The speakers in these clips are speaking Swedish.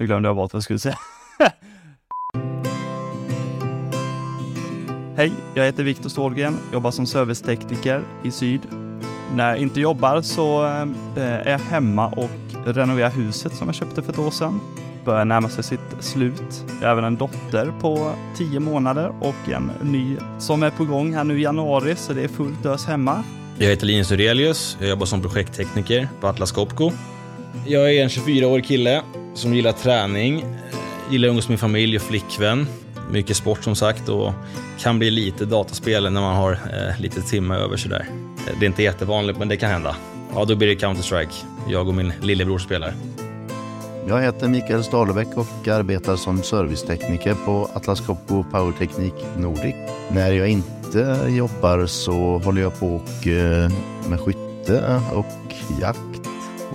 Nu glömde jag bort vad jag skulle säga. Hej, jag heter Viktor Ståhlgren, jobbar som servicetekniker i Syd. När jag inte jobbar så eh, är jag hemma och renoverar huset som jag köpte för ett år sedan. Börjar närma sig sitt slut. Jag har även en dotter på 10 månader och en ny som är på gång här nu i januari, så det är fullt ös hemma. Jag heter Linus Aurelius, jag jobbar som projekttekniker på Atlas Copco. Jag är en 24-årig kille som gillar träning, eh, gillar att umgås med familj och flickvän. Mycket sport som sagt och kan bli lite dataspel när man har eh, lite timme över sådär. Eh, det är inte jättevanligt men det kan hända. Ja, då blir det Counter-Strike. Jag och min lillebror spelar. Jag heter Mikael Stalebäck och arbetar som servicetekniker på Atlas Copco Powerteknik Nordic. När jag inte jobbar så håller jag på och, eh, med skytte och jakt.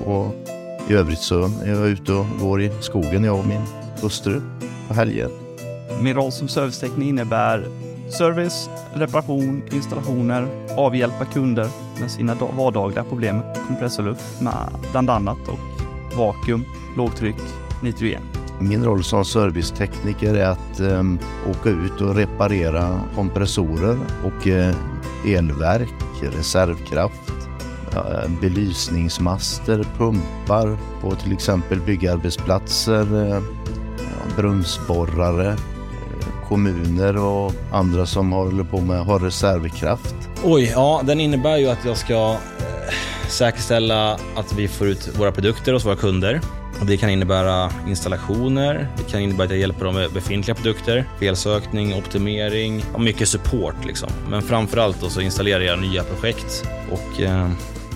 Och i övrigt så är jag ute och går i skogen, jag och min hustru, på helger. Min roll som servicetekniker innebär service, reparation, installationer, avhjälpa kunder med sina vardagliga problem med kompressorluft med bland annat och vakuum, lågtryck, nitrogen. Min roll som servicetekniker är att um, åka ut och reparera kompressorer och uh, elverk, reservkraft, Eh, belysningsmaster, pumpar på till exempel byggarbetsplatser, eh, brunnsborrare, eh, kommuner och andra som håller på med har reservkraft. Oj, ja, den innebär ju att jag ska säkerställa att vi får ut våra produkter hos våra kunder. Det kan innebära installationer, det kan innebära att jag hjälper dem med befintliga produkter, felsökning, optimering, och mycket support liksom. Men framförallt då så installerar jag nya projekt och eh,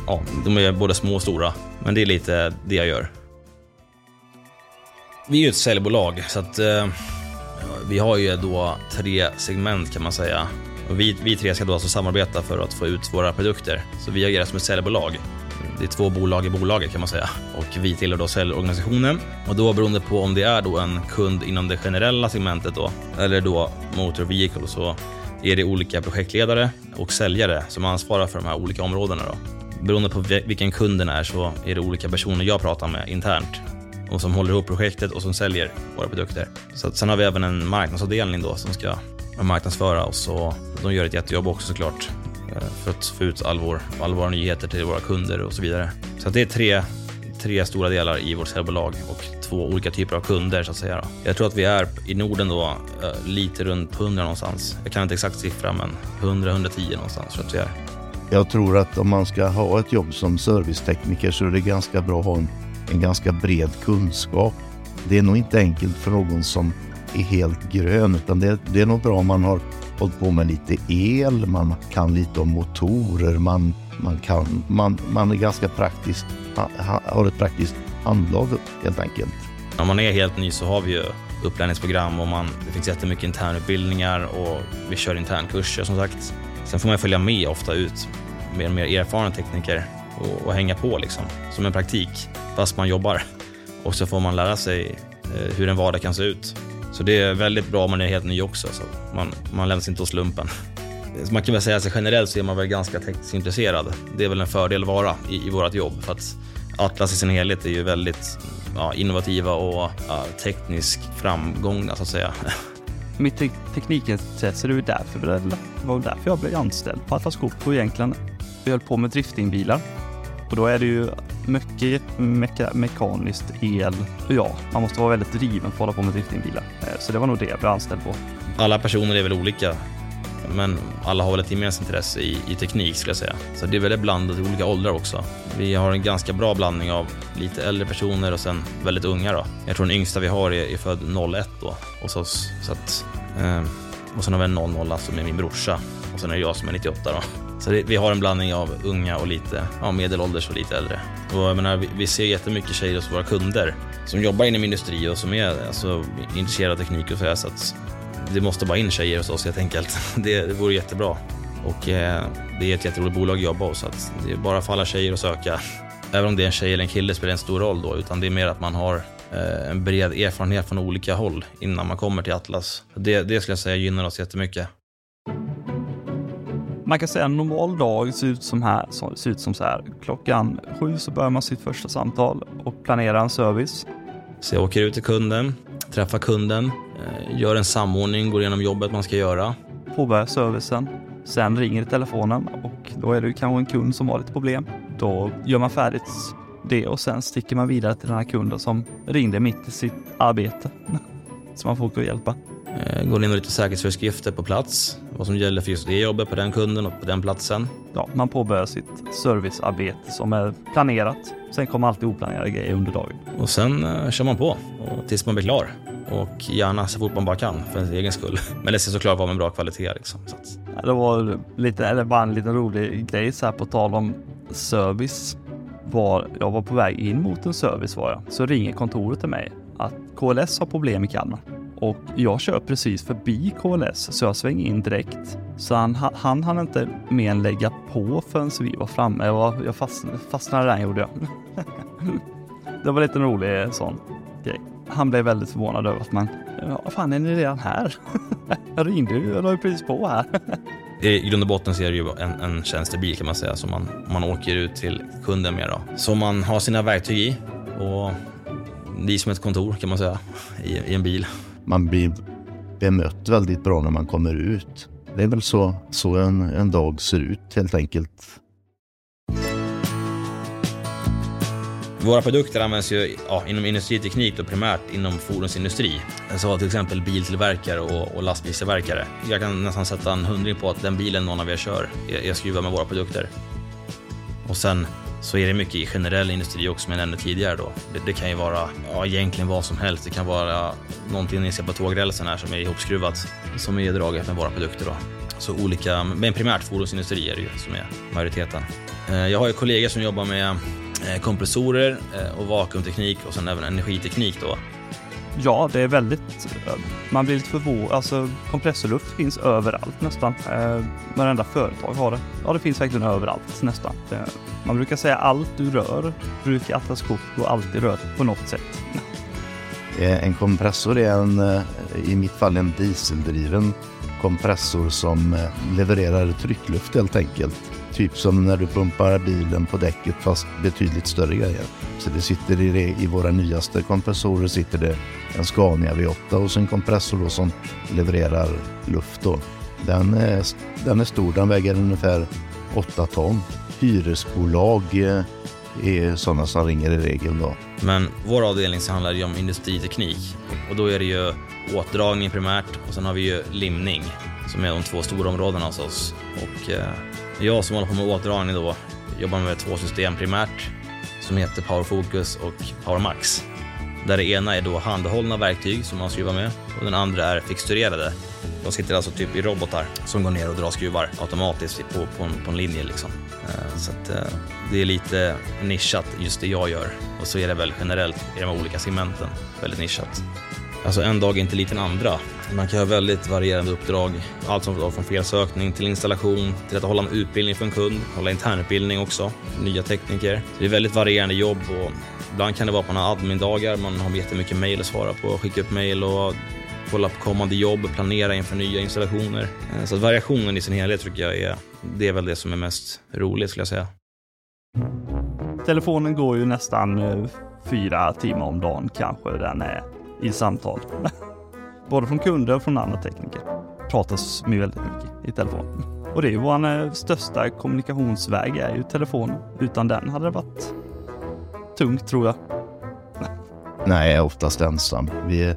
ja, de är både små och stora. Men det är lite det jag gör. Vi är ju ett säljbolag så att eh, vi har ju då tre segment kan man säga. Och vi, vi tre ska då alltså samarbeta för att få ut våra produkter. Så vi agerar som ett säljbolag. Det är två bolag i bolaget kan man säga. Och vi tillhör då säljorganisationen. Och då beroende på om det är då en kund inom det generella segmentet då, eller då motor vehicle, så är det olika projektledare och säljare som ansvarar för de här olika områdena. Då. Beroende på vilken kunden är så är det olika personer jag pratar med internt och som håller ihop projektet och som säljer våra produkter. Så sen har vi även en marknadsavdelning då som ska marknadsföra oss och de gör ett jättejobb också såklart eh, för att få ut all, vår, all våra nyheter till våra kunder och så vidare. Så det är tre, tre stora delar i vårt säljbolag och två olika typer av kunder så att säga. Jag tror att vi är i Norden då eh, lite runt 100 någonstans. Jag kan inte exakt siffra men 100-110 någonstans tror jag att vi är. Jag tror att om man ska ha ett jobb som servicetekniker så är det ganska bra att ha en en ganska bred kunskap. Det är nog inte enkelt för någon som är helt grön utan det, det är nog bra om man har hållit på med lite el, man kan lite om motorer, man, man, kan, man, man är ganska praktisk, har ett praktiskt handlag helt enkelt. Om man är helt ny så har vi ju upplärningsprogram och man, det finns jättemycket internutbildningar och vi kör internkurser som sagt. Sen får man följa med ofta ut med mer erfarna tekniker och, och hänga på liksom, som en praktik fast man jobbar. Och så får man lära sig eh, hur en vardag kan se ut. Så det är väldigt bra om man är helt ny också. Så man, man lämnas inte åt slumpen. Man kan väl säga att generellt så är man väl ganska tekniskt intresserad. Det är väl en fördel att vara i, i vårt jobb. För att Atlas i sin helhet är ju väldigt ja, innovativa och ja, tekniskt framgångna så att säga. Mitt te teknikintresse, det var därför, det var därför jag blev anställd på Atlas Copco egentligen. Vi höll på med driftingbilar och då är det ju mycket meka mekaniskt el. Ja, man måste vara väldigt driven för att hålla på med driftingbilar. Eh, så det var nog det jag blev anställd på. Alla personer är väl olika, men alla har väl ett gemensamt intresse i, i teknik skulle jag säga. Så det är väldigt blandat i olika åldrar också. Vi har en ganska bra blandning av lite äldre personer och sen väldigt unga då. Jag tror den yngsta vi har är, är född 01 då hos oss. Så att, eh, och sen har vi en 00 som är min brorsa och sen är det jag som är 98 då. Så det, vi har en blandning av unga och lite ja, medelålders och lite äldre. Och jag menar, vi, vi ser jättemycket tjejer hos våra kunder som jobbar inom industri och som är alltså, intresserade av teknik och så, här, så att det måste bara in tjejer hos oss helt enkelt. Det, det vore jättebra. Och eh, det är ett jätteroligt bolag att jobba hos, så att det är bara för alla tjejer att söka. Även om det är en tjej eller en kille spelar en stor roll då, utan det är mer att man har eh, en bred erfarenhet från olika håll innan man kommer till Atlas. Det, det skulle jag säga gynnar oss jättemycket. Man kan säga en normal dag ser ut som, här, ser ut som så här. Klockan sju så börjar man sitt första samtal och planerar en service. Så jag åker ut till kunden, Träffa kunden, eh, gör en samordning, går igenom jobbet man ska göra. Påbörjar servicen. Sen ringer telefonen och då är det kanske en kund som har lite problem. Då gör man färdigt det och sen sticker man vidare till den här kunden som ringde mitt i sitt arbete. Så man får åka och hjälpa. Eh, går in med lite säkerhetsföreskrifter på plats, vad som gäller för just det jobbet på den kunden och på den platsen. Ja, man påbörjar sitt servicearbete som är planerat. Sen kommer alltid oplanerade grejer under dagen. Och sen eh, kör man på och tills man blir klar. Och gärna så fort man bara kan för ens egen skull. Men det ska såklart vara med bra kvalitet. Liksom. Så att... ja, det var lite, eller bara en liten rolig grej så här på tal om service. Var, jag var på väg in mot en service var jag. Så ringer kontoret till mig att KLS har problem i Kalmar. Och jag kör precis förbi KLS så jag svänger in direkt. Så han, han hann inte mer än lägga på förrän vi var framme. Jag, var, jag fastnade, fastnade där gjorde jag. det var lite en rolig eh, sån grej. Han blev väldigt förvånad över att man, ja fan är ni redan här? jag ringde ju, jag la ju precis på här. I grund och botten så är det ju en, en tjänstebil kan man säga som man, man åker ut till kunden med. Då. Som man har sina verktyg i och det är som ett kontor kan man säga i, i en bil man blir bemött väldigt bra när man kommer ut. Det är väl så, så en, en dag ser ut helt enkelt. Våra produkter används ju ja, inom industriteknik och primärt inom fordonsindustri. Så till exempel biltillverkare och, och lastbilstillverkare. Jag kan nästan sätta en hundring på att den bilen någon av er kör är, är skruvad med våra produkter. Och sen så är det mycket i generell industri också som jag nämnde tidigare då. Det, det, kan ju vara ja, egentligen vad som helst. Det kan vara någonting ni ser på tågrälsen här som är ihopskruvat som är draget med våra produkter då. Så olika, men primärt fordonsindustri är det ju som är majoriteten. Eh, jag har ju kollegor som jobbar med eh, kompressorer eh, och vakuumteknik och sen även energiteknik då. Ja, det är väldigt... Eh, man blir lite förvånad. Alltså, kompressorluft finns överallt nästan. Eh, varenda företag har det. Ja, det finns verkligen överallt nästan. Man brukar säga allt du rör brukar Atlas Copco alltid röra på något sätt. Eh, en kompressor är en, eh, i mitt fall en dieseldriven kompressor som levererar tryckluft helt enkelt. Typ som när du pumpar bilen på däcket fast betydligt större grejer. Så det sitter i, i våra nyaste kompressorer sitter det en Scania V8 och en kompressor då som levererar luft. Då. Den, är, den är stor, den väger ungefär 8 ton. Hyresbolag eh, är sådana som ringer i regel då. Men vår avdelning så handlar det ju om industriteknik och då är det ju åtdragning primärt och sen har vi ju limning som är de två stora områdena hos oss. Och eh, jag som håller på med åtdragning då jobbar med två system primärt som heter Power Focus och Power Max. Där det ena är då handhållna verktyg som man skruvar med och den andra är fixturerade. De sitter alltså typ i robotar som går ner och drar skruvar automatiskt på, på, en, på en linje. Liksom. Eh, så att, eh, det är lite nischat just det jag gör och så är det väl generellt i de olika segmenten väldigt nischat. Alltså en dag är inte lik den andra. Man kan ha väldigt varierande uppdrag. Allt som från felsökning till installation, till att hålla en utbildning för en kund, hålla internutbildning också, nya tekniker. Det är väldigt varierande jobb och ibland kan det vara på några admin-dagar, man har jättemycket mejl att svara på, skicka upp mejl och kolla på kommande jobb, planera inför nya installationer. Eh, så variationen i sin helhet tycker jag är, det är väl det som är mest roligt skulle jag säga. Telefonen går ju nästan eh, fyra timmar om dagen kanske den är i samtal. Både från kunder och från andra tekniker. Pratas med väldigt mycket i telefon. Och det är ju vår eh, största kommunikationsväg är ju telefonen. Utan den hade det varit tungt tror jag. Nej, jag är oftast ensam. Vi är,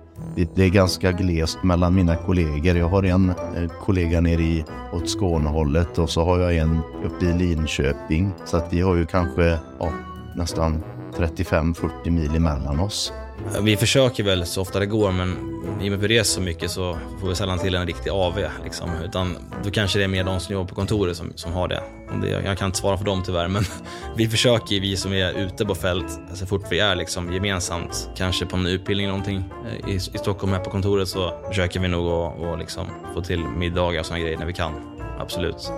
det är ganska glest mellan mina kollegor. Jag har en eh, kollega nere i, åt Skånehållet och så har jag en uppe i Linköping. Så att vi har ju kanske ja, nästan 35-40 mil emellan oss. Vi försöker väl så ofta det går, men i och med att vi reser så mycket så får vi sällan till en riktig AV. Liksom. Utan då kanske det är mer de som jobbar på kontoret som, som har det. det. Jag kan inte svara för dem tyvärr, men vi försöker, vi som är ute på fält, så fort vi är liksom gemensamt, kanske på en utbildning eller någonting eh, i, i Stockholm här på kontoret, så försöker vi nog att liksom få till middagar och sådana grejer när vi kan. Absolut.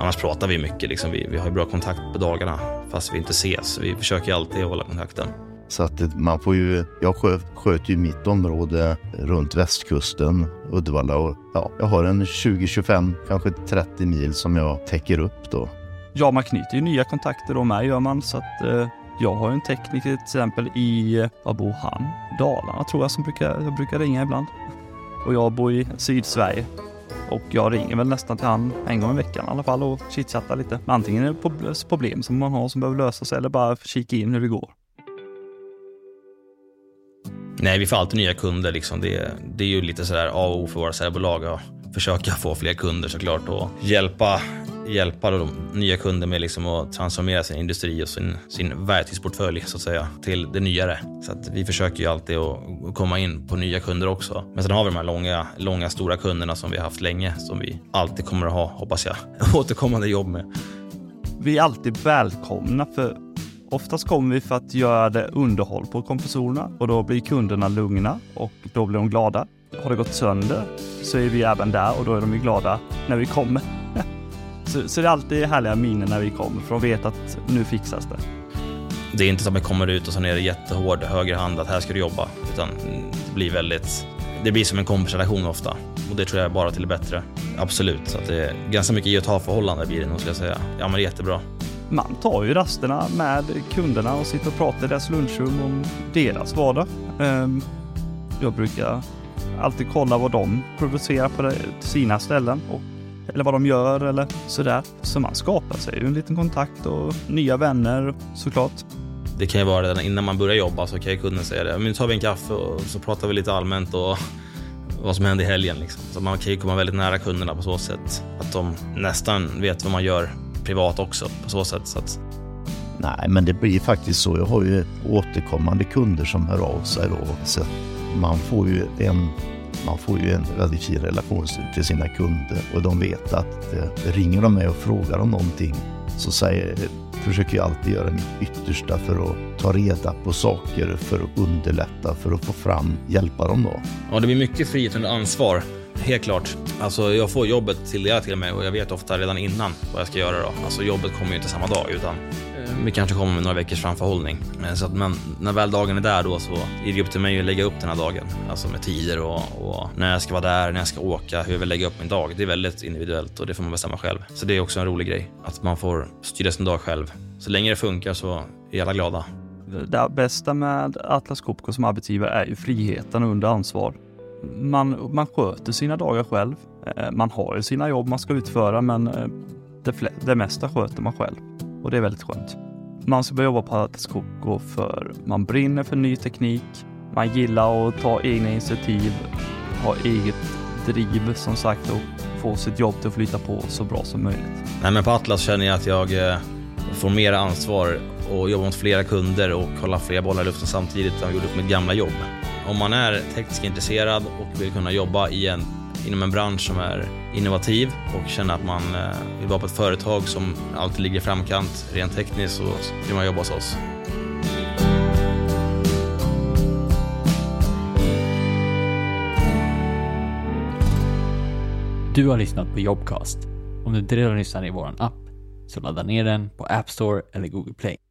Annars pratar vi mycket, liksom. vi, vi har ju bra kontakt på dagarna fast vi inte ses. Vi försöker alltid hålla kontakten. Så att man får ju, jag sköter ju mitt område runt västkusten, Uddevalla och ja, jag har en 20-25, kanske 30 mil som jag täcker upp då. Ja, man knyter ju nya kontakter då med gör man så att eh, Jag har en tekniker till exempel i, eh, var bor han? Dalarna tror jag som brukar, jag brukar ringa ibland. Och jag bor i Sydsverige. Och jag ringer väl nästan till han en gång i veckan i alla fall och chitchattar lite. Men Antingen är det problem som man har som behöver lösas eller bara kika in hur det går. Nej, vi får alltid nya kunder. Liksom. Det, det är ju lite sådär A och O för våra säljbolag att försöka få fler kunder såklart och hjälpa, hjälpa de nya kunder med liksom att transformera sin industri och sin, sin verktygsportfölj så att säga till det nyare. Så att vi försöker ju alltid att komma in på nya kunder också. Men sen har vi de här långa, långa stora kunderna som vi har haft länge som vi alltid kommer att ha, hoppas jag, återkommande jobb med. Vi är alltid välkomna för Oftast kommer vi för att göra det underhåll på kompressorerna och då blir kunderna lugna och då blir de glada. Har det gått sönder så är vi även där och då är de ju glada när vi kommer. så, så det är alltid härliga minnen när vi kommer för de vet att nu fixas det. Det är inte så att man kommer ut och så är det jättehård högerhand att här ska du jobba, utan det blir väldigt det blir som en kompisrelation ofta och det tror jag är bara till det bättre. Absolut, så att det är ganska mycket ge och ta förhållande blir det nog skulle jag säga. Ja men det är jättebra man tar ju rasterna med kunderna och sitter och pratar i deras lunchrum om deras vardag. Ehm, jag brukar alltid kolla vad de producerar på sina ställen och, eller vad de gör eller sådär. Så man skapar sig ju en liten kontakt och nya vänner såklart. Det kan ju vara redan innan man börjar jobba så kan ju kunden säga det. Men nu tar vi en kaffe och så pratar vi lite allmänt och vad som händer i helgen. Liksom. Så man kan ju komma väldigt nära kunderna på så sätt att de nästan vet vad man gör privat också på så sätt. Så att... Nej, men det blir faktiskt så. Jag har ju återkommande kunder som hör av sig då. Så man får ju en man får ju en väldigt fin relation till sina kunder och de vet att eh, ringer de mig och frågar om någonting så säger, försöker jag alltid göra mitt yttersta för att ta reda på saker för att underlätta, för att få fram, hjälpa dem då. Ja, det blir mycket frihet under ansvar helt klart. Alltså jag får jobbet tilldelat till mig och jag vet ofta redan innan vad jag ska göra då. Alltså jobbet kommer ju inte samma dag utan vi kanske kommer med några veckors framförhållning. Eh, så att, men när väl dagen är där då så är det upp till mig att lägga upp den här dagen. Alltså med tider och, och, när jag ska vara där, när jag ska åka, hur jag vill lägga upp min dag. Det är väldigt individuellt och det får man bestämma själv. Så det är också en rolig grej, att man får styra sin dag själv. Så länge det funkar så är alla glada. Det bästa med Atlas Copco som arbetsgivare är ju friheten under ansvar man, man sköter sina dagar själv. Eh, man har ju sina jobb man ska utföra men eh, det, det mesta sköter man själv och det är väldigt skönt. Man ska börja jobba på Atlas Copco för man brinner för ny teknik. Man gillar att ta egna initiativ, ha eget driv som sagt och få sitt jobb till att flyta på så bra som möjligt. Nej, men på Atlas känner jag att jag eh, får mer ansvar och jobbar mot flera kunder och hålla flera bollar i luften samtidigt än jag gjorde på mitt gamla jobb. Om man är tekniskt intresserad och vill kunna jobba i en, inom en bransch som är innovativ och känner att man eh, vill vara på ett företag som alltid ligger i framkant rent tekniskt så vill man jobba hos oss. Du har lyssnat på Jobcast. Om du inte redan lyssnar i vår app så ladda ner den på App Store eller Google Play.